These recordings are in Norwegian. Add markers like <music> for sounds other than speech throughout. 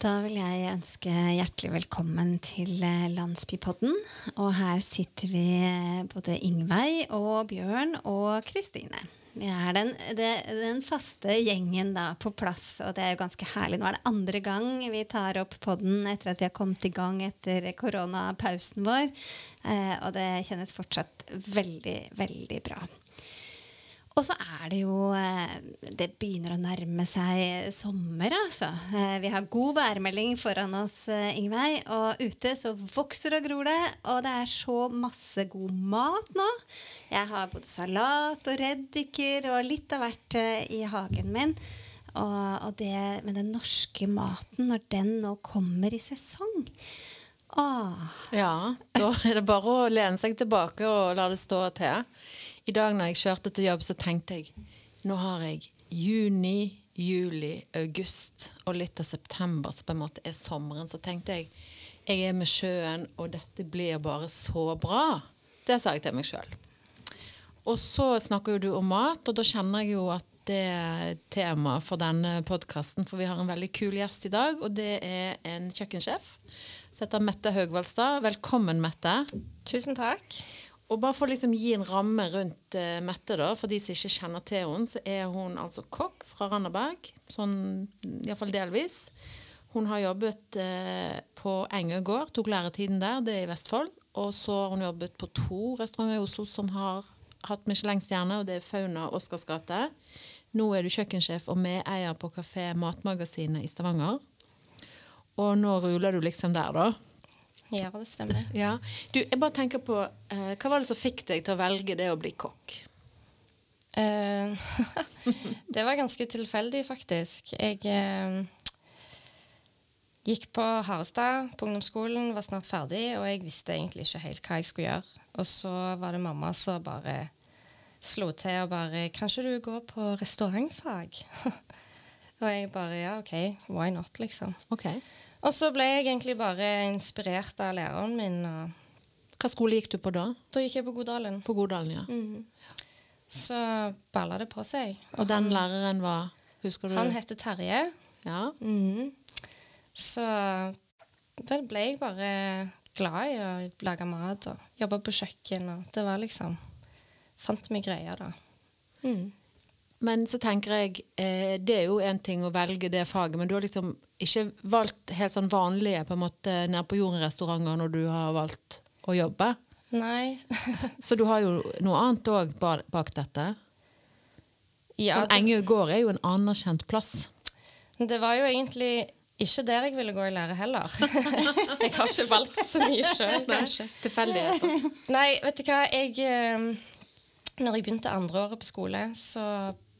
Da vil jeg ønske hjertelig velkommen til eh, Landsbypodden. Og her sitter vi eh, både Ingveig og Bjørn og Kristine. Vi er den, den, faste gjengen da på plass, og det er jo ganske herlig. Nå er det andre gang vi tar opp podden etter at vi har kommet i gang etter koronapausen vår. Eh, og det kjennes fortsatt veldig, veldig bra. Og så er det jo eh, Det begynner å nærme seg sommer, altså. Eh, vi har god værmelding foran oss, eh, Ingveig. Og ute så vokser og gror det, og det er så masse god mat nå. Jeg har både salat og reddiker og litt av hvert i hagen min. Og, og det med den norske maten, når den nå kommer i sesong Åh. Ja, da er det bare å lene seg tilbake og la det stå til. I dag når jeg kjørte til jobb, så tenkte jeg nå har jeg juni, juli, august og litt av september som på en måte er sommeren. Så tenkte jeg jeg er med sjøen, og dette blir bare så bra. Det sa jeg til meg sjøl. Og så snakker jo du om mat, og da kjenner jeg jo at det er tema for denne podkasten. For vi har en veldig kul gjest i dag, og det er en kjøkkensjef som heter Mette Haugvaldstad. Velkommen, Mette. Tusen takk. Og bare for å liksom gi en ramme rundt uh, Mette, da, for de som ikke kjenner til henne, så er hun altså kokk fra Randaberg. Sånn iallfall delvis. Hun har jobbet uh, på Engø gård, tok læretiden der, det er i Vestfold. Og så har hun jobbet på to restauranter i Oslo som har hatt Michelin-stjerne, og det er Fauna og Oscars gate. Nå er du kjøkkensjef og medeier på Kafé Matmagasinet i Stavanger. Og nå ruler du liksom der, da. Ja, det stemmer. Ja. Du, jeg bare tenker på, eh, Hva var det som fikk deg til å velge det å bli kokk? Eh, <laughs> det var ganske tilfeldig, faktisk. Jeg eh, gikk på Harestad på ungdomsskolen, var snart ferdig, og jeg visste egentlig ikke helt hva jeg skulle gjøre. Og så var det mamma som bare slo til og bare 'Kanskje du går på restaurantfag?' <laughs> og jeg bare 'Ja, OK, why not', liksom. Okay. Og så ble jeg egentlig bare inspirert av læreren min. Hva skole gikk du på da? Da gikk jeg på Godalen. På Godalen, ja. Mm. Så balla det på seg. Og, og den han, læreren var Husker du? Han heter Terje. Ja. Mm. Så vel ble jeg bare glad i å lage mat og jobbe på kjøkken. Og det var liksom Fant meg greier da. Mm. Men så tenker jeg, eh, det er jo én ting å velge det faget, men du har liksom ikke valgt helt sånn vanlige på en måte nede på jorden-restauranter når du har valgt å jobbe? Nei. <laughs> så du har jo noe annet òg bak dette? Ja, sånn Engø gård er jo en anerkjent plass. Det var jo egentlig ikke der jeg ville gå i lære heller. <laughs> jeg har ikke valgt så mye sjøl, kanskje. Tilfeldigheter. Nei, vet du hva. Jeg, eh, når jeg begynte andreåret på skole, så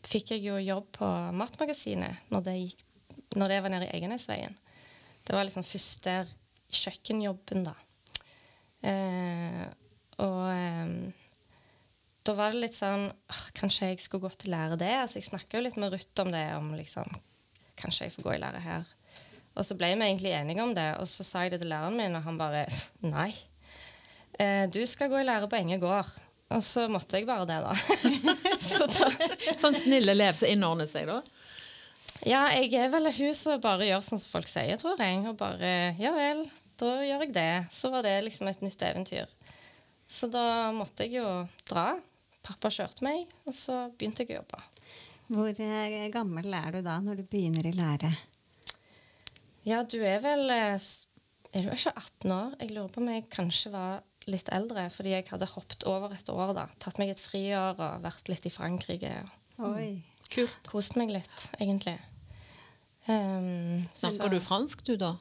fikk jeg jo jobb på Matmagasinet når det, gikk, når det var nede i Egenesveien. Det var liksom første kjøkkenjobben, da. Eh, og eh, da var det litt sånn Kanskje jeg skulle gått til lære det? Altså, jeg snakka jo litt med Ruth om det. om liksom, Kanskje jeg får gå i lære her. Og så ble vi egentlig enige om det, og så sa jeg det til læreren min, og han bare Nei. Eh, du skal gå i lære på Enge gård. Og så måtte jeg bare det, da. <laughs> så da sånn snill elev som innordner seg, da? Ja, jeg er vel hun som bare gjør sånn som folk sier, tror jeg. Og bare Ja vel, da gjør jeg det. Så var det liksom et nytt eventyr. Så da måtte jeg jo dra. Pappa kjørte meg, og så begynte jeg å jobbe. Hvor eh, gammel er du da når du begynner i lære? Ja, du er vel eh, Er du ikke 18 år? Jeg lurer på om jeg kanskje var litt eldre, fordi jeg hadde hoppet over et år. da, Tatt meg et friår og vært litt i Frankrike. Oi. Kult. Kost meg litt, egentlig. Um, Snakker så. du fransk, du, da?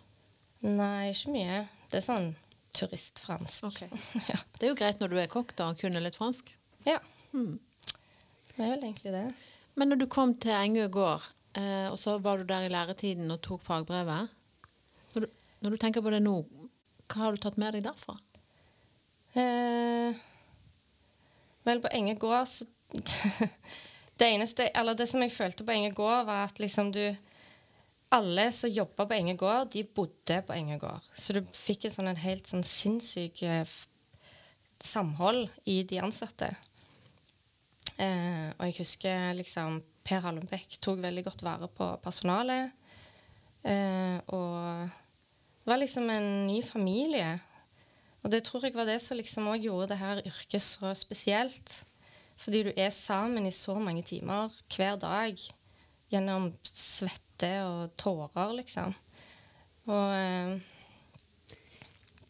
Nei, ikke mye. Det er sånn turistfransk. Okay. <laughs> ja. Det er jo greit når du er kokk, da, å kunne litt fransk. Ja. Hmm. Det er vel egentlig det. Men når du kom til Engø gård, eh, og så var du der i læretiden og tok fagbrevet når du, når du tenker på det nå, hva har du tatt med deg derfra? Eh, vel, på Enge gård så <laughs> det, eneste, det som jeg følte på Enge gård, var at liksom du Alle som jobba på Enge gård, de bodde på Enge gård. Så du fikk en, sånn, helt sånn sinnssyk eh, samhold i de ansatte. Eh, og jeg husker liksom Per Hallenbekk tok veldig godt vare på personalet. Eh, og var liksom en ny familie. Og det tror jeg var det som liksom òg gjorde det her yrket så spesielt. Fordi du er sammen i så mange timer hver dag gjennom svette og tårer, liksom. Og eh,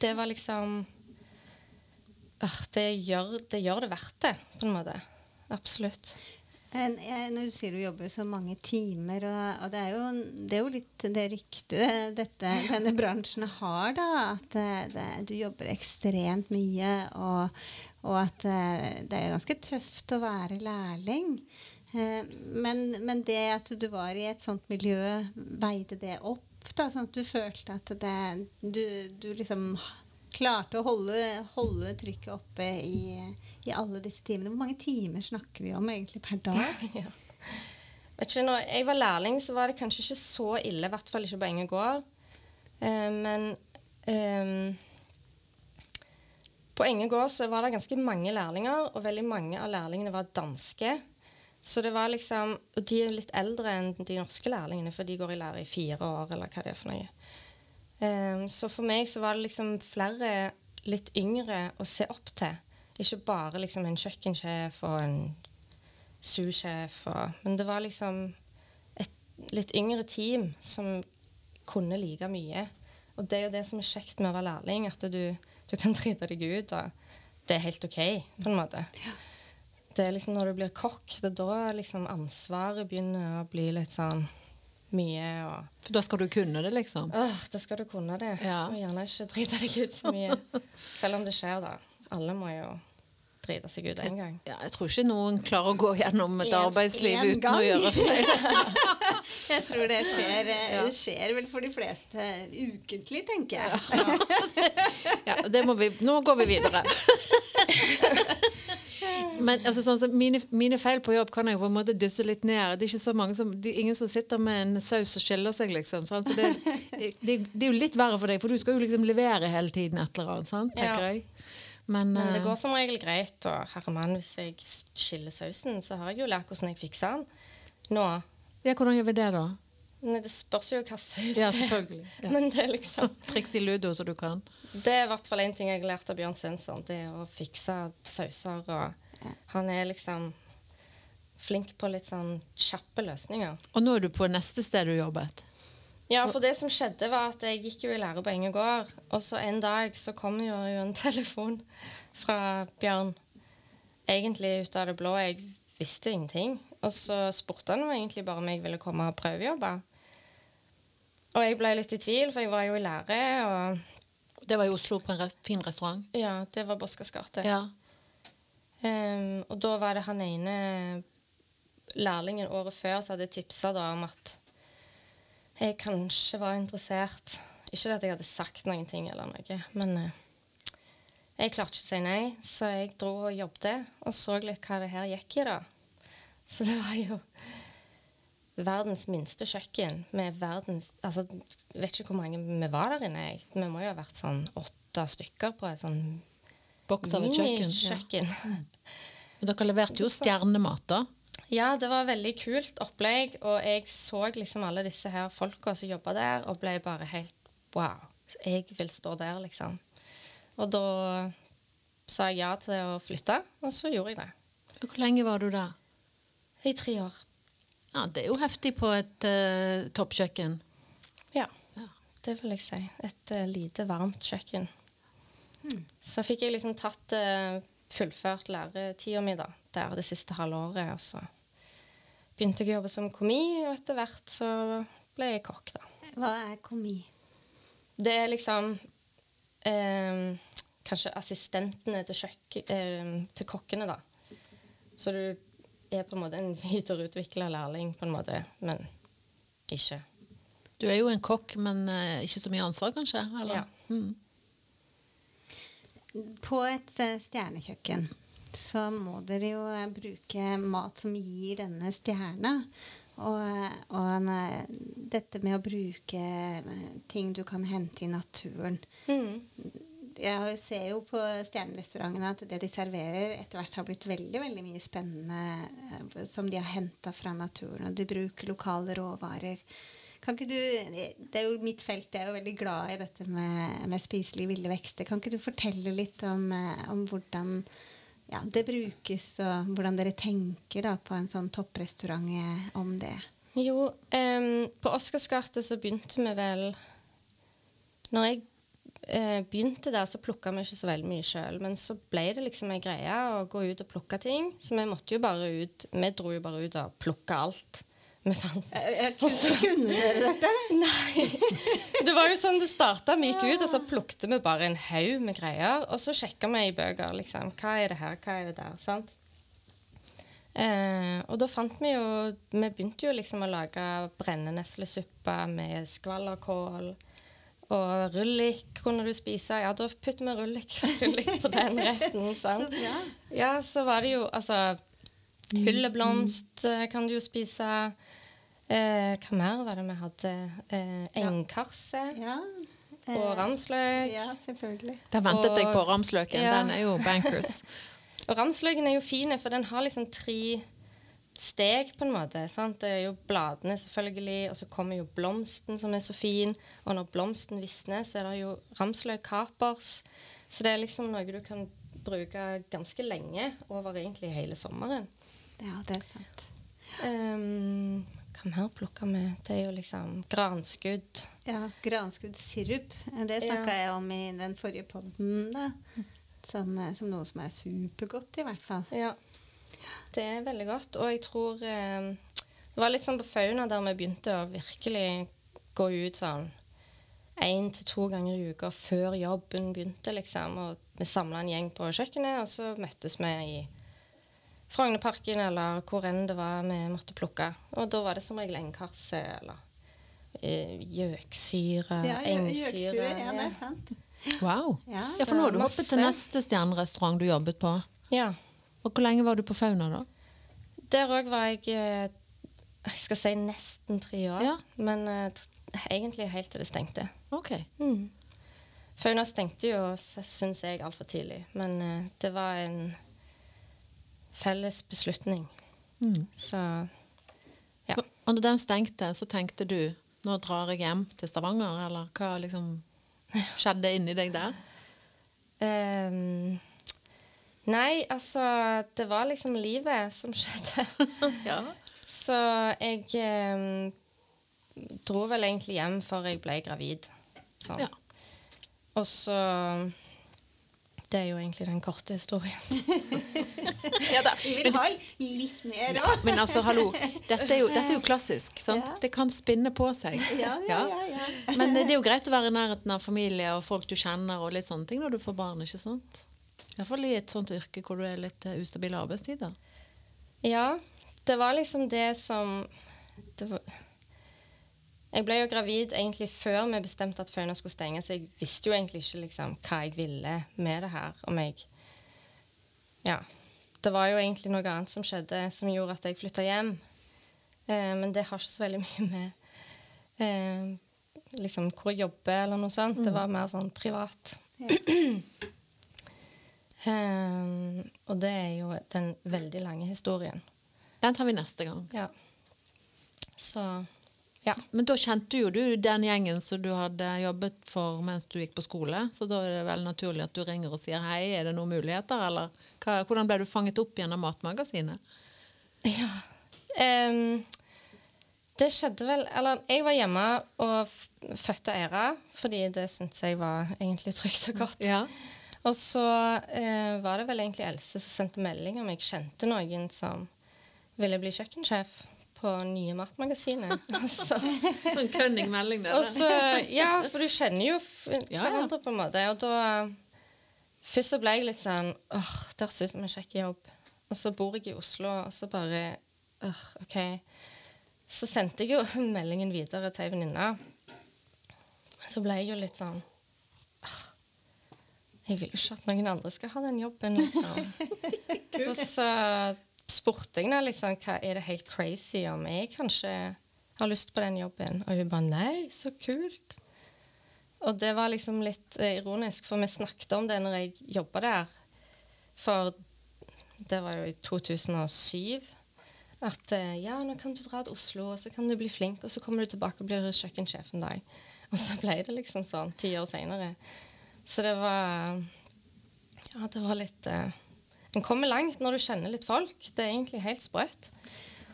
det var liksom øh, det, gjør, det gjør det verdt det, på en måte. Absolutt. Når du sier du jobber så mange timer, og, og det, er jo, det, er jo, litt det ryktet denne bransjen har, da. At det, du jobber ekstremt mye, og, og, at det er ganske tøft å være lærling. Eh, men, men, det at du var i et sånt miljø, veide det opp? da, Sånn at du følte at du, du liksom klarte å holde, holde trykket oppe i, i, alle disse timene. Hvor mange timer snakker vi om egentlig per dag? <laughs> ja. Vet ikke, når jeg var lærling, så var det kanskje ikke så ille, i hvert fall ikke på Enge gård. Eh, men eh, på Enge gård så var det ganske mange lærlinger, og veldig mange av lærlingene var danske. Så det var liksom, Og de er litt eldre enn de norske lærlingene, for de går i lære i fire år, eller hva det er for noe. Um, så for meg så var det liksom flere litt yngre å se opp til. Ikke bare liksom en kjøkkensjef og en sussjef, men det var liksom et litt yngre team som kunne like mye. Og det er jo det som er kjekt med å være lærling, at du, du kan <laughs> drite deg ut, og det er helt OK, på en måte. Det er liksom når du blir kokk, det er da liksom ansvaret begynner å bli litt sånn mye. Og For da skal du kunne det, liksom? Åh, da skal du kunne det. Ja. Og gjerne ikke drite deg ut så mye. Selv om det skjer, da. Alle må jo drite seg ut en gang. Ja, jeg tror ikke noen klarer å gå gjennom et arbeidsliv en uten gang. å gjøre feil. <laughs> jeg tror det skjer, eh, ja. skjer, vel for de fleste ukentlig, tenker jeg. ja, det må vi, nå går vi videre. <laughs> Men altså, sånn, så mine, mine, feil på jobb kan jeg på en måte dysse litt ned. Det er ikke så mange som, det er ingen som sitter med en saus og skiller seg, liksom. Sant? Så <laughs> det, det, det, er jo litt verre for deg, for du skal jo liksom levere hele tiden et eller annet. Sant? tenker ja. jeg. Men, Men, det eh, går som regel greit. Og herremann, hvis jeg skiller sausen, så har jeg jo lært hvordan jeg fikser den. Nå. Ja, hvordan gjør vi det, da? Nei, Det spørs jo hva saus ja, selvfølgelig. <laughs> Ja. Men det er liksom <laughs> Triks i ludo så du kan? Det er i hvert fall én ting jeg har lært av Bjørn Svensson. Det er å fikse sauser. og Han er liksom flink på litt sånn kjappe løsninger. Og nå er du på neste sted du jobbet? Ja, for det som skjedde, var at jeg gikk jo i lære på Enge gård. Og så en dag så kom jo en <laughs> telefon fra Bjørn. Egentlig ut av det blå. Jeg visste ingenting. Og så spurte han egentlig bare om jeg ville komme og prøvejobbe. Og jeg ble litt i tvil, for jeg var jo i lære. og... Det var i Oslo, på en fin restaurant? Ja, det var Boskas gate. Ja. Um, og da var det han ene lærlingen året før som hadde tipsa om at jeg kanskje var interessert. Ikke at jeg hadde sagt noen ting eller noe, men uh, jeg klarte ikke å si nei, så jeg dro og jobbet og så litt hva det her gikk i, da. Så det var jo verdens minste kjøkken med verdens altså, Vet ikke hvor mange vi var der inne. Vi må jo ha vært sånn åtte stykker på et sånn Boks av et kjøkken. Ja. Men dere leverte jo stjernemat, da? Ja, det var veldig kult opplegg. Og jeg så liksom alle disse her folka som jobba der, og ble bare helt Wow. Jeg vil stå der, liksom. Og da sa jeg ja til å flytte, og så gjorde jeg det. Hvor lenge var du der? I tre år. Ja, Det er jo heftig på et uh, toppkjøkken. Ja, ja, det vil jeg si. Et uh, lite, varmt kjøkken. Så fikk jeg liksom tatt uh, fullført læretida mi da, der det siste halvåret. Og så begynte jeg å jobbe som komi, og etter hvert så ble jeg kokk, da. Hva er komi? Det er liksom Kanskje assistentene til, til kokkene, da. Så du er på en måte en videreutvikla lærling, på en måte, men ikke. Du er jo en kokk, men uh, ikke så mye ansvar, kanskje? Eller? Ja. Mm. På et uh, stjernekjøkken så må dere jo uh, bruke mat som gir denne stjerna. Og, og dette med å bruke ting du kan hente i naturen. Mm jeg ser jo på stjernerestaurantene at det de serverer, etter hvert har blitt veldig veldig mye spennende eh, som de har henta fra naturen. Og de bruker lokale råvarer. Kan ikke du, Det er jo mitt felt, jeg er jo veldig glad i dette med, med spiselige ville vekster. Kan ikke du fortelle litt om, eh, om hvordan ja, det brukes, og hvordan dere tenker da, på en sånn topprestaurant eh, om det? Jo, um, på Oscarskartet så begynte vi vel Når jeg uh, begynte der, så plukka vi ikke så veldig mye sjøl. Men så ble det liksom ei greie å gå ut og plukke ting. Så vi måtte jo bare ut Vi dro jo bare ut og plukka alt vi fant. Også, kunne, kunne dere dette? <laughs> Nei. Det var jo sånn det starta. Vi gikk ut, og så plukket vi bare en haug med greier. Og så sjekka vi i bøker. liksom, Hva er det her, hva er det der? sant? Eh, og da fant vi jo Vi begynte jo liksom å lage brenneneslesuppe med skvallerkål. Og rullik kunne du spise. Ja, da putter vi rullik, <laughs> rullik på den retten. sant? Så ja. Ja, så var det jo altså Hylleblomst eh, kan du jo spise. Eh, hva mer var det vi hadde? Eh, Engkarse Ja. og ramsløk. Ja, selvfølgelig. Da ventet jeg på ramsløken. Ja. Den er jo bankers. <laughs> Og ramsløken er jo fin, for den har liksom tre steg, på en måte. Sant? Det er jo bladene, selvfølgelig, og så kommer jo blomsten, som er så fin. Og når blomsten visner, så er det jo ramsløk kapers. Så det er liksom noe du kan bruke ganske lenge, over egentlig hele sommeren. Ja, det er sant. Um, hva mer plukker vi? Det er jo liksom granskudd. Ja, granskuddsirup. Det snakka jeg om i den forrige podden. da. Som, eh, som noe som er supergodt, i hvert fall. Ja. Det er veldig godt. Og jeg tror eh, Det var litt sånn på Fauna der vi begynte å virkelig gå ut sånn én til to ganger i uka før jobben begynte, liksom. Og vi samla en gjeng på kjøkkenet, og så møttes vi i Frognerparken eller hvor enn det var vi måtte plukke. Og da var det som regel engkarse eller eh, gjøksyre, Ja, engsyre. gjøksyre, ja, det er sant. Wow. Ja. Ja, for nå har du Masse. hoppet til neste stjernerestaurant du jobbet på. ja. Og hvor lenge var du på Fauna, da? Der òg var jeg eh, Jeg skal si nesten tre år. Ja. Men eh, egentlig helt til det stengte. Ok. Mm. Fauna stengte jo, syns jeg, altfor tidlig. Men det var en felles beslutning. Mm. Så ja. Og når den stengte, så tenkte du nå drar jeg hjem til Stavanger, eller hva liksom skjedde inni deg der? Um, nei, altså Det var liksom livet som <laughs> skjedde. Ja. Så jeg um, dro vel egentlig hjem før jeg ble gravid. Sånn. Ja. Og så Det er jo egentlig den korte historien. <laughs> Vi vil ha litt mer òg. Men altså, hallo, dette er jo, <laughs> dette er jo klassisk. sant? Ja. Det kan spinne på seg. Ja, ja, ja, ja. Men det er jo greit å være i nærheten av familie og folk du kjenner, og litt sånne ting når du får barn. ikke sant? Iallfall i et sånt yrke hvor du er litt eh, ustabile arbeidstider. Ja, det var liksom det som det var, Jeg ble jo gravid egentlig før vi bestemte at Fauna skulle stenge, så jeg visste jo egentlig ikke liksom, hva jeg ville med det her. Om jeg Ja. Det var jo egentlig noe annet som skjedde som gjorde at jeg flytta hjem. Eh, men det har ikke så veldig <laughs> mye med eh, liksom hvor jeg jobber eller noe sånt. Det var mer sånn privat. <clears throat> Eh, og det er jo den veldig lange historien. Den tar vi neste gang. Ja. Så ja. Men da kjente jo du den gjengen som du hadde jobbet for mens du gikk på skole. Så da er det vel naturlig at du ringer og sier hei, er det noen muligheter, eller hva, hvordan ble du fanget opp gjennom Matmagasinet? ja. Um, det skjedde vel Eller jeg var hjemme og fødte Eira, fordi det syntes jeg var egentlig trygt og godt. Ja. Og så uh, var det vel egentlig Else som sendte melding om jeg kjente noen som ville bli kjøkkensjef på nye Matmagasinet. <laughs> <laughs> Sånn kønning melding det. Ja, for du kjenner jo f- Ja, hverandre på en måte. Og da Først så ble jeg litt sånn åh, det hørtes ut som en kjekk jobb. Og så bor jeg i Oslo, og så bare åh, OK. Så sendte jeg jo <laughs> meldingen videre til ei venninne. Så ble jeg jo litt sånn åh, Jeg vil jo ikke at noen andre skal ha den jobben, liksom. og så spurte jeg henne liksom, hva er det helt crazy om jeg kanskje har lyst på den jobben. Og hun bare nei, så kult. Og det var liksom litt eh, ironisk, for vi snakket om det når jeg jobba der. For det var jo i 2007. At eh, ja, nå kan du dra til Oslo, og så kan du bli flink, og så kommer du tilbake og blir kjøkkensjef en dag. <laughs> Og så ble det liksom sånn ti år seinere. Så det var Ja, det var litt uh, En kommer langt når du kjenner litt folk. Det er egentlig helt sprøtt.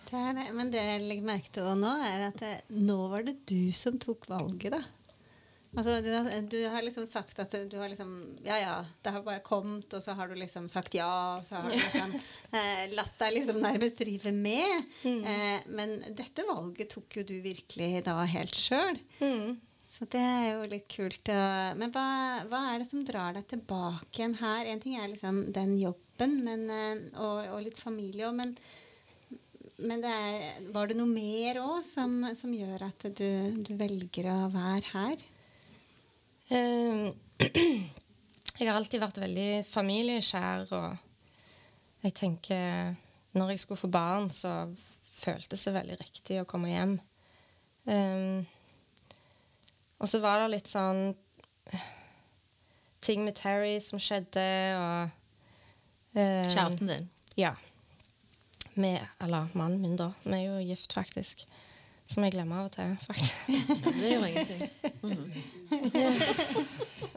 Det er det. Men det jeg legger merke til nå, er at det, nå var det du som tok valget, da. Altså, du, har, du, har, liksom sagt at du har liksom Ja, ja, det har bare kommet, og så har du liksom sagt ja, og så har du liksom <laughs> eh, latt deg liksom nærmest drive med. Mm. Eh, men dette valget tok jo du virkelig da helt sjøl. Mm. Så det er jo litt kult. Men hva, hva, er det som drar deg tilbake igjen her? En ting er liksom den jobben men, eh, og, og, litt familie òg, men, men det er, var det noe mer òg som, som, gjør at du, du velger å være her? Uh, <clears throat> jeg har alltid vært veldig familieskjær, og jeg tenker Når jeg skulle få barn, så føltes det veldig riktig å komme hjem. Um, og så var det litt sånn ting med Terry som skjedde, og um, Kjæresten din? Ja. Med, eller mannen min, da. Vi er jo gift, faktisk. Som jeg glemmer av og til, faktisk. det gjør ingenting. Mm.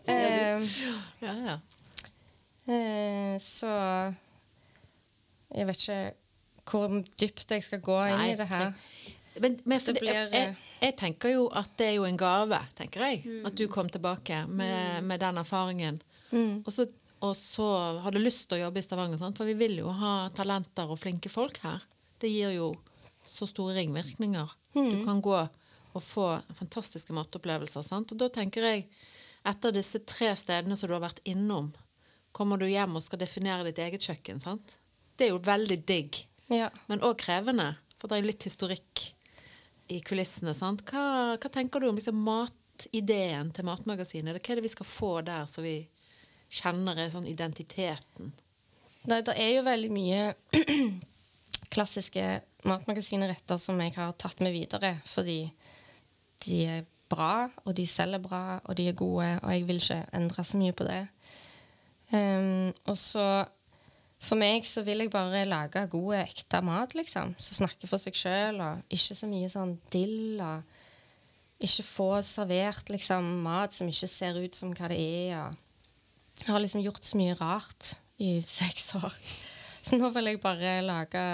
<laughs> ja, ja. Uh, så jeg vet ikke hvor dypt jeg skal gå Nei, inn i det her. Men, men det blir, jeg, jeg, tenker jo at det er jo en gave, tenker jeg. Mm. At du kom tilbake med, med den erfaringen. Mm. Og, så, og, så, har du lyst til å jobbe i Stavanger, sant? for vi vil jo ha talenter og flinke folk her. Det gir jo så store ringvirkninger. Mm. Du kan gå og få fantastiske matopplevelser. Sant? Og da tenker jeg, etter disse tre stedene som du har vært innom, kommer du hjem og skal definere ditt eget kjøkken. Sant? Det er jo veldig digg, ja. men òg krevende. For det er jo litt historikk i kulissene. Hva, hva tenker du om liksom, matideen til Matmagasinet? Hva er det vi skal få der, så vi kjenner sånn identiteten? Det, det er jo veldig mye <clears throat> klassiske matmagasineretter som jeg har tatt med videre, fordi de er bra, og de selger bra, og de er gode, og jeg vil ikke endre så mye på det. Um, og så for meg så vil jeg bare lage god, ekte mat, liksom. Som snakker for seg sjøl, og ikke så mye sånn dill. Og ikke få servert liksom, mat som ikke ser ut som hva det er. Jeg har liksom gjort så mye rart i <laughs> seks år. Så nå vil jeg bare lage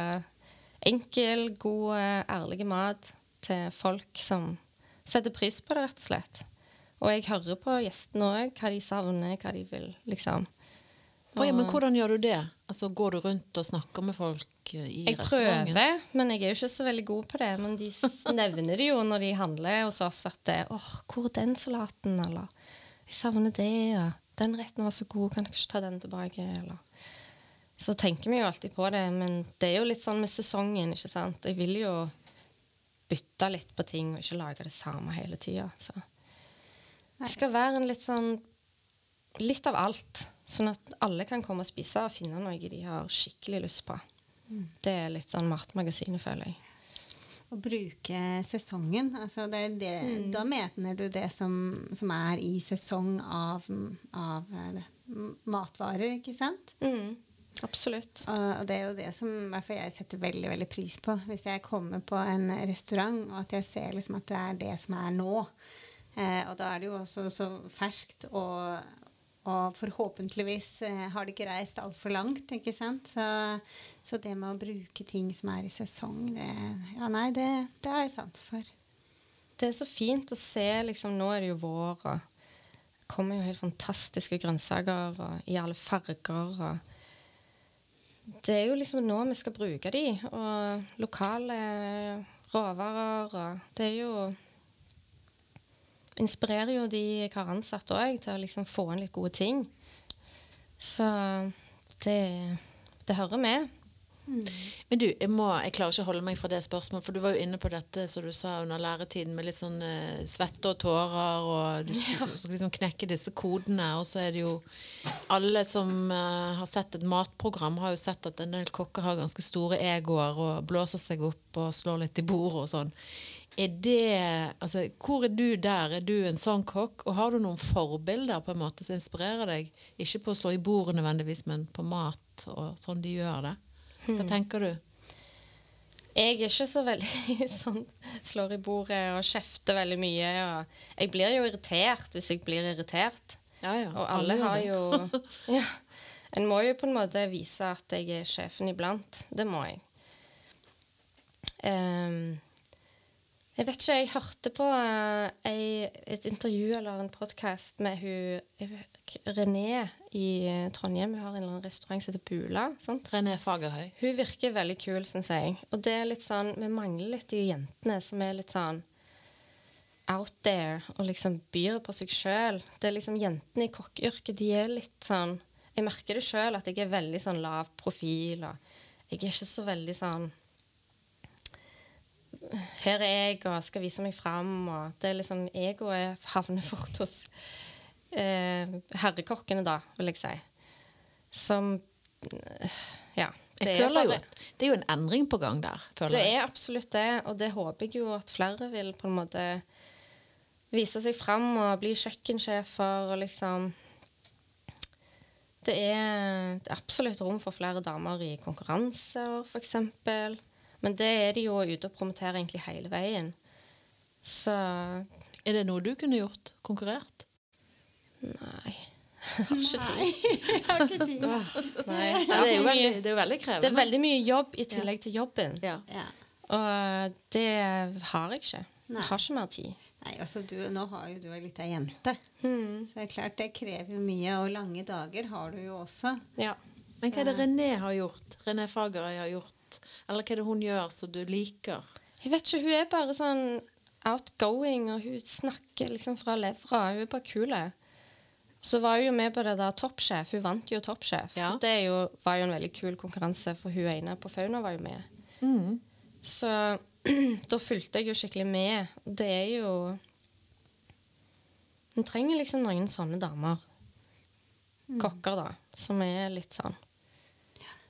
enkel, god, ærlig mat til folk som setter pris på det, rett og slett. Og jeg hører på gjestene òg, hva de savner, hva de vil, liksom. Oh, ja, men hvordan gjør du det? Altså, Går du rundt og snakker med folk eh, i jeg restauranten? Jeg prøver, men jeg er jo ikke så veldig god på det. Men de nevner det jo når de handler hos oss at det, åh, 'Hvor er den salaten?' eller 'Jeg savner det', og 'Den retten var så god, kan jeg ikke ta den tilbake?' eller Så tenker vi jo alltid på det, men det er jo litt sånn med sesongen, ikke sant. Jeg vil jo bytte litt på ting og ikke lage det samme hele tida. Det skal være en litt sånn Litt av alt. Sånn at alle kan komme og spise og finne noe de har skikkelig lyst på. Mm. Det er litt sånn matmagasinet, føler jeg. Å bruke sesongen. Altså det, det, mm. Da mener du det som, som er i sesong av, av eh, matvarer, ikke sant? Mm. Absolutt. Og det er jo det som jeg setter veldig veldig pris på. Hvis jeg kommer på en restaurant, og at jeg ser liksom at det er det som er nå. Eh, og da er det jo også så ferskt og, og forhåpentligvis eh, har det ikke reist altfor langt. ikke sant? Så, så, det med å bruke ting som er i sesong, det, ja, nei, det, det har jeg sans for. Det er så fint å se. liksom, Nå er det jo vår, og det kommer jo helt fantastiske grønnsaker og, i alle farger. og Det er jo liksom nå vi skal bruke de, og lokale råvarer. og Det er jo inspirerer jo de jeg har ansatt òg, til å liksom få inn litt gode ting. Så det, det hører med. Mm. Men du, jeg, må, jeg, klarer ikke å holde meg fra det spørsmålet, for du var jo inne på dette som du sa under læretiden, med litt sånn eh, svette og tårer, og du <laughs> skal liksom knekke disse kodene. Og så er det jo Alle som eh, har sett et matprogram, har jo sett at en del kokker har ganske store egoer og blåser seg opp og slår litt i bordet og sånn. Er det, altså, hvor er du der? Er du en sånn kokk? Og har du noen forbilder på en måte som inspirerer deg? Ikke på å slå i bordet nødvendigvis, men på mat og sånn de gjør det. Hva hmm. tenker du? jeg er ikke så veldig <laughs> sånn slår i bordet og kjefter veldig mye. Og jeg blir jo irritert hvis jeg blir irritert. Ja, ja. Og alle har jo <laughs> ja, En må jo på en måte vise at jeg er sjefen iblant. Det må jeg. Um, jeg vet ikke, jeg hørte på uh, ei, et intervju eller en podkast med hun René i eh, Trondheim. Hun har en eller annen restaurant som heter Bula. Sant? René Fagerhøy. Hun virker veldig kul, syns jeg. Og det er litt sånn, vi mangler litt de jentene som er litt sånn out there og liksom byr på seg sjøl. Det er liksom jentene i kokkeyrket, de er litt sånn Jeg merker det sjøl at jeg er veldig sånn lav profil, og jeg er ikke så veldig sånn her er jeg og skal vise meg fram. Og det er liksom Egoet havner fort hos eh, herrekokkene, da, vil jeg si. Som Ja. Det er, bare, jo, det er jo en endring på gang der. det er absolutt det, og det håper jeg jo at flere vil på en måte vise seg fram og bli kjøkkensjefer og liksom det er, det er absolutt rom for flere damer i konkurranser, f.eks. Men det er de jo ute og promoterer egentlig hele veien. Så Er det noe du kunne gjort? Konkurrert? Nei. Jeg har ikke tid. <laughs> Jeg har ikke tid. Nei. Det er, jo veldig, det er jo veldig krevende. Det er veldig mye jobb i tillegg til jobben. Ja. Ja. Og det har jeg ikke. Nei. Jeg har ikke mer tid. Nei, altså du, Nå har jo du ei lita jente, mm. så det er klart det krever mye. Og lange dager har du jo også. Ja. Men hva er det René har gjort? René Fagerøy har gjort? Eller hva er det hun gjør som du liker? Jeg vet ikke, Hun er bare sånn outgoing, og hun snakker liksom fra levra. Hun er bare kul. Så var hun jo med på det der Toppsjef. Hun vant jo Toppsjef. Ja. Så det er jo, var jo en veldig kul konkurranse, for hun ene på Fauna var jo med. Mm. Så <clears throat> da fulgte jeg jo skikkelig med. Det er jo En trenger liksom noen sånne damer. Kokker, da. Som er litt sånn.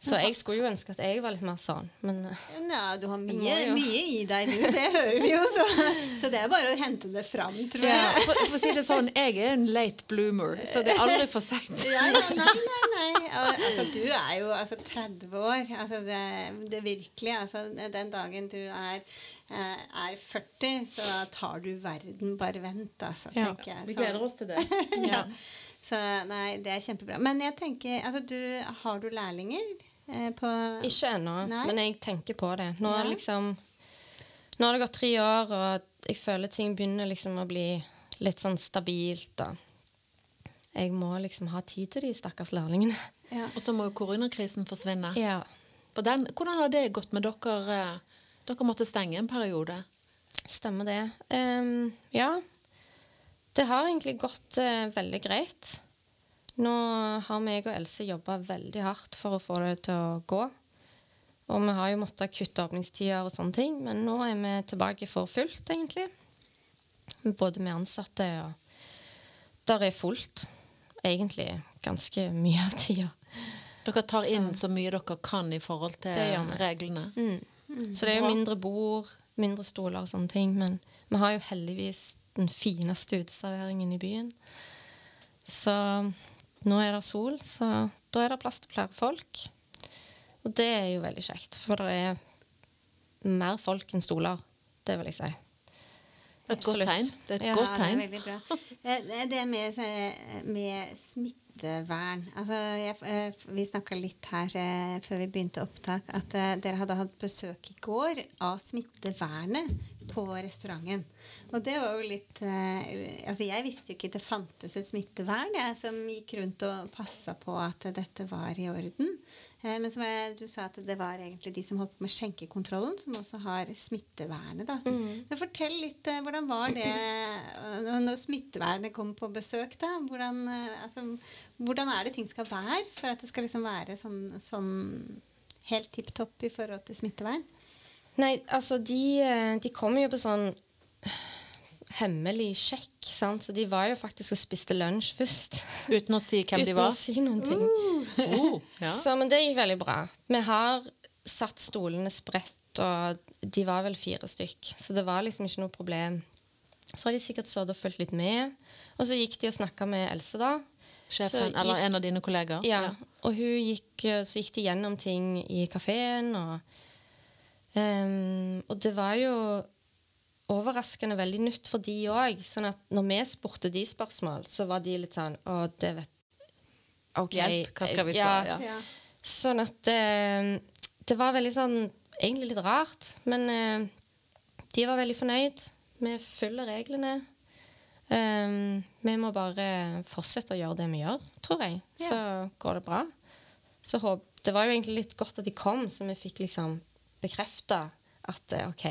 Så jeg skulle jo ønske at jeg var litt mer sånn, men eh, Ja, du har <laughs> mye, mye i deg, nå, Det hører vi jo. Så, så det er bare å hente det fram, tror Ja, jeg. for, for å si det sånn, jeg er en late bloomer, så det er aldri for seint. <laughs> Ja, ja, nei, nei, nei. Altså, du er jo altså, 30 år. Altså, det, det virkelig altså, Den dagen du er, eh, er 40, så tar du verden. Bare vent, altså, Ja. Vi gleder oss til det. <laughs> ja. Så nei, det er kjempebra. Men jeg tenker altså, du, Har du lærlinger? Eh, på Ikke ennå, men jeg tenker på det. Nå, er Ja. liksom, nå har det gått tre år, og jeg føler ting begynner liksom å bli litt sånn stabilt. Og jeg må liksom ha tid til de stakkars lærlingene. ja. Og så må jo koronakrisen forsvinne. Ja. På den, hvordan har det gått med dere? Dere måtte stenge en periode. Stemmer det. Um, ja. Det har egentlig gått uh, veldig greit. Nå har meg og Else jobba veldig hardt for å få det til å gå. Og vi har jo måttet kutte åpningstider og sånne ting, men nå er vi tilbake for fullt, egentlig. Både med ansatte og Der er fullt. Egentlig ganske mye av tida. Dere tar inn så mye dere kan i forhold til reglene? Mm. Mm. Så det er jo mindre bord, mindre stoler og sånne ting. Men vi har jo heldigvis den fineste uteserveringen i byen. Så nå er det sol, så da er det plass til flere folk. Og det er jo veldig kjekt, for det er mer folk enn stoler. Det vil jeg si. Et godt tegn. Det er et Ja, godt tegn. det er veldig bra. Eh, Det med, med smittevern altså jeg, eh, Vi snakka litt her eh, før vi begynte opptak, at dere hadde hatt besøk i går av smittevernet på restauranten. Og det var jo litt eh, altså Jeg visste jo ikke det fantes et smittevern, jeg som gikk rundt og passa på at dette var i orden. Eh, Men som jeg, du sa at det var egentlig de som holdt på med skjenkekontrollen, som også har smittevernet. da. Men fortell litt, eh, hvordan var det eh, når smittevernet kom på besøk? da? Hvordan, eh, altså, hvordan er det ting skal være for at det skal liksom være sånn, sånn helt tipp topp i forhold til smittevern? Nei, altså de, eh, de kommer jo på sånn <sighs> hemmelig sjekk, sant? så de var jo faktisk og spiste lunsj først. <laughs> Uten å si hvem de var? Uten å si noen ting. Oh, ja. <laughs> Så, men det gikk veldig bra. Vi har satt stolene spredt, og de var vel fire stykk, så det var liksom ikke noe problem. Så har de sikkert stått og fulgt litt med, og så gikk de og snakka med Else, da. Sjefen, gikk, eller en av dine kollegaer. Ja, og hun gikk, eh, så gikk de gjennom ting i kafeen, og Um, og det var jo overraskende veldig nytt for de òg. Sånn at når vi spurte de spørsmål, så var de litt sånn Å, det vet OK. Hjelp, hva skal vi svare? Ja. Ja. Sånn at uh, det var veldig sånn Egentlig litt rart, men uh, de var veldig fornøyd. Vi følger reglene. Um, vi må bare fortsette å gjøre det vi gjør, tror jeg. Ja. Så går det bra. Så håp, det var jo egentlig litt godt at de kom, så vi fikk liksom bekrefta at eh, OK,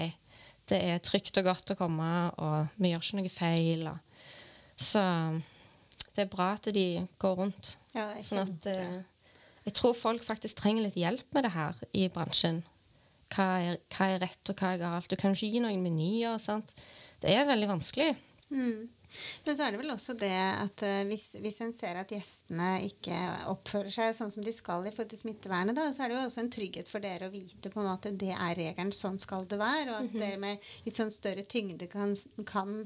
det er trygt og godt å komme, og vi gjør ikke noe feil. Og, så det er bra at de går rundt. Ja, sånn at uh, Jeg tror folk faktisk trenger litt hjelp med det her i bransjen. Hva er, hva er rett, og hva er galt? Du kan jo ikke gi noen menyer. Sant? Det er veldig vanskelig. Mm. Men så er det vel også det at uh, hvis, hvis en ser at gjestene ikke oppfører seg sånn som de skal i forhold til smittevernet, da, så er det jo også en trygghet for dere å vite på en måte det er regelen, sånn skal det være. Og at -hmm. dere med litt sånn større tyngde kan, kan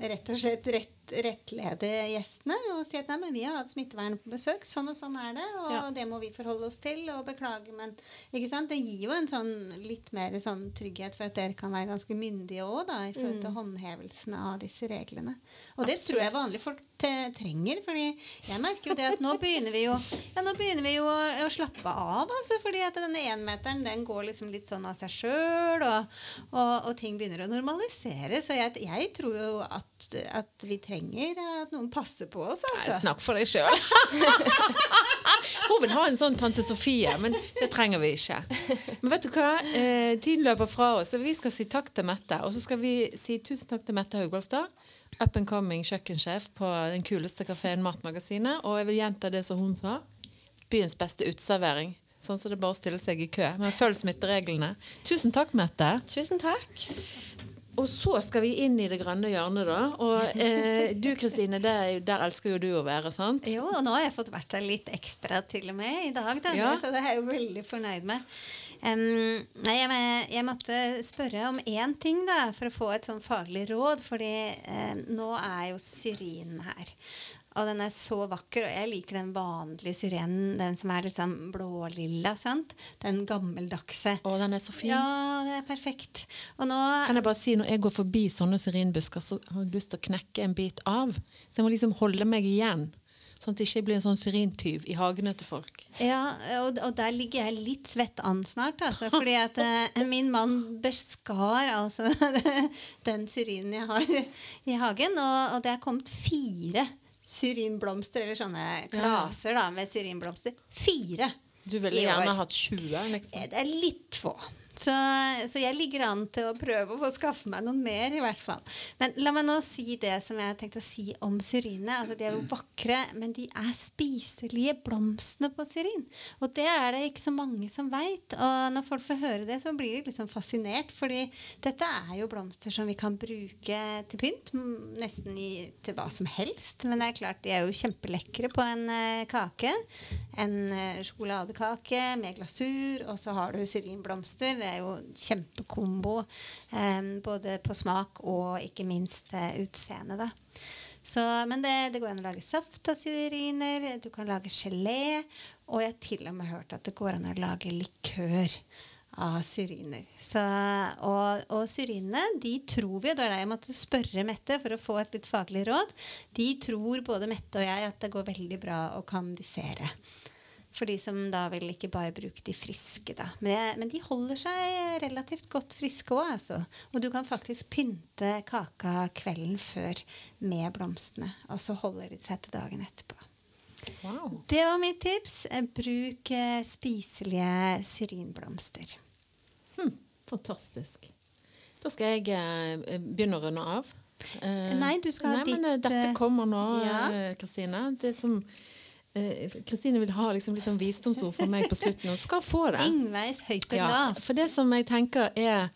rett og slett rett rettlede gjestene og si at nei, men vi har hatt smittevern på besøk. Sånn og sånn er det, og ja. det må vi forholde oss til. Og beklage, men det gir jo en sånn litt mer sånn trygghet for at dere kan være ganske myndige òg i forhold til mm. håndhevelsen av disse reglene. Og det Absolutt. tror jeg vanlige folk trenger. fordi jeg merker jo det at nå begynner vi jo, ja, nå begynner vi jo å, å slappe av. Altså, fordi at denne énmeteren den går liksom litt sånn av seg sjøl, og, og, og, ting begynner å normalisere. Så jeg, jeg tror jo at, at, vi trenger at noen passer på oss. Altså. Nei, snakk for deg sjøl. <laughs> Hun vil ha en sånn tante Sofie, men det trenger vi ikke. Men vet du hva? Eh, tiden løper fra oss, så vi skal si takk til Mette. Og så skal vi si tusen takk til Mette Haugvoldstad up and coming kjøkkensjef på den kuleste kafeen Matmagasinet. Og jeg vil gjenta det som hun sa. Byens beste uteservering. Sånn som så det bare å stille seg i kø. Men følg smittereglene. Tusen takk, Mette. Tusen takk. Og så skal vi inn i det grønne hjørnet, da. Og eh, du Kristine, der, elsker jo du å være, sant? Jo, og nå har jeg fått vært der litt ekstra til og med i dag, da. Ja. så det er jeg jo veldig fornøyd med. Um, jeg, jeg, måtte spørre om én ting da, for å få et sånn faglig råd. fordi um, nå er jo syrin her. Og den er så vakker, og jeg liker den vanlige syrenen. Den som er litt sånn blålilla. sant? Den gammeldagse. Å, den er så fin. Ja, det er perfekt. Og nå Kan jeg bare si, når jeg går forbi sånne syrinbusker, så har jeg lyst til å knekke en bit av. Så jeg må liksom holde meg igjen. Sånn at det ikke blir en sånn syrintyv i hagene til folk. Ja, og, og, der ligger jeg litt svett an snart. Altså, fordi at eh, min mann beskar altså <laughs> den syrinen jeg har i hagen. Og, og det er kommet fire syrinblomster, eller sånne klaser da, med syrinblomster. Fire! Du ville gjerne hatt 20? Liksom. Det er litt få. Så, så, jeg ligger an til å prøve å få skaffe meg noen mer, i hvert fall. Men la meg nå si det som jeg tenkte å si om syrinene. Altså, de er jo vakre, men de er spiselige, blomstene på syrin. Og det er det ikke så mange som veit. Og når folk får høre det, så blir de liksom fascinert. fordi dette er jo blomster som vi kan bruke til pynt. Nesten i, til hva som helst. Men det er klart, de er jo kjempelekre på en uh, kake. En uh, sjokoladekake med glasur, og så har du syrinblomster det er jo kjempekombo. Eh, både på smak og ikke minst eh, utseende. da. Så, men det, det, går an å lage saft av syriner, du kan lage gelé, og jeg har til og med hørt at det går an å lage likør av syriner. Så, og, og syrinene de tror vi, og det er det jeg måtte spørre Mette for å få et litt faglig råd, de tror både Mette og jeg at det går veldig bra å kandisere. For de som da vil ikke bare bruke de friske. da. Men, men de holder seg relativt godt friske òg, altså. Og du kan faktisk pynte kaka kvelden før med blomstene. Og så holder de seg til dagen etterpå. Wow. Det var mitt tips. Bruk eh, spiselige syrinblomster. Hm, fantastisk. Da skal jeg eh, begynne å runde av. Eh, nei, du skal ha ditt men, Dette kommer nå, Kristine. Ja. Det som Kristine vil ha liksom, liksom visdomsord fra meg på slutten, og skal få det. Ingveis høyt og. Ja, for det som jeg tenker er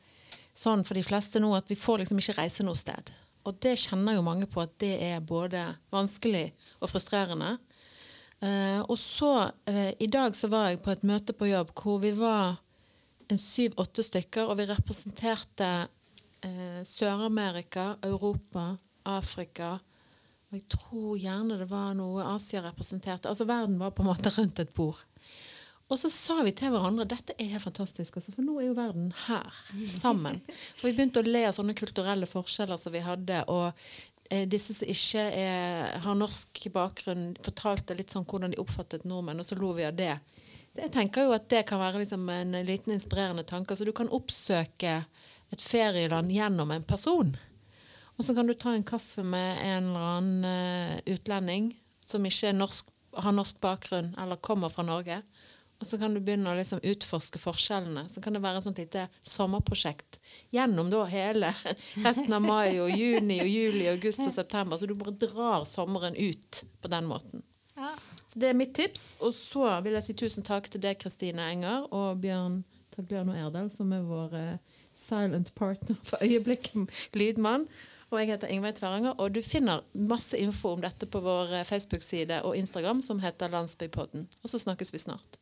sånn for de fleste nå, at vi får liksom ikke reise noe sted. Og det kjenner jo mange på at det er både vanskelig og frustrerende. Uh, og så, uh, i dag så var jeg på et møte på jobb hvor vi var en syv-åtte stykker, og vi representerte uh, Sør-Amerika, Europa, Afrika, jeg tror gjerne det var noe Asia representerte. Altså verden var på en måte rundt et bord. Og så sa vi til hverandre dette er helt fantastisk, altså, for nå er jo verden her sammen. For vi begynte å le av sånne kulturelle forskjeller som vi hadde. og eh, disse som ikke er, har norsk bakgrunn, fortalte litt sånn hvordan de oppfattet nordmenn, og så lo vi av det. Så jeg tenker jo at det kan være liksom en liten inspirerende tanke. Så du kan oppsøke et ferieland gjennom en person. Og så kan du ta en kaffe med en eller annen uh, utlending som ikke norsk, har norsk bakgrunn eller kommer fra Norge. Og så kan du begynne å liksom utforske forskjellene. Så kan det være et sånt lite sommerprosjekt gjennom da hele <laughs> resten av mai og juni og juli og august og september. Så du bare drar sommeren ut på den måten. Ja. Så det er mitt tips. Og så vil jeg si tusen takk til deg, Kristine Enger, og Bjørn Tagliano Erdal, som er vår uh, silent partner for øyeblikket, lydmann. Og jeg heter Ingveig Tveranger, og du finner masse info om dette på vår eh, Facebook-side og Instagram som heter Landsbypodden. Og så snakkes vi snart.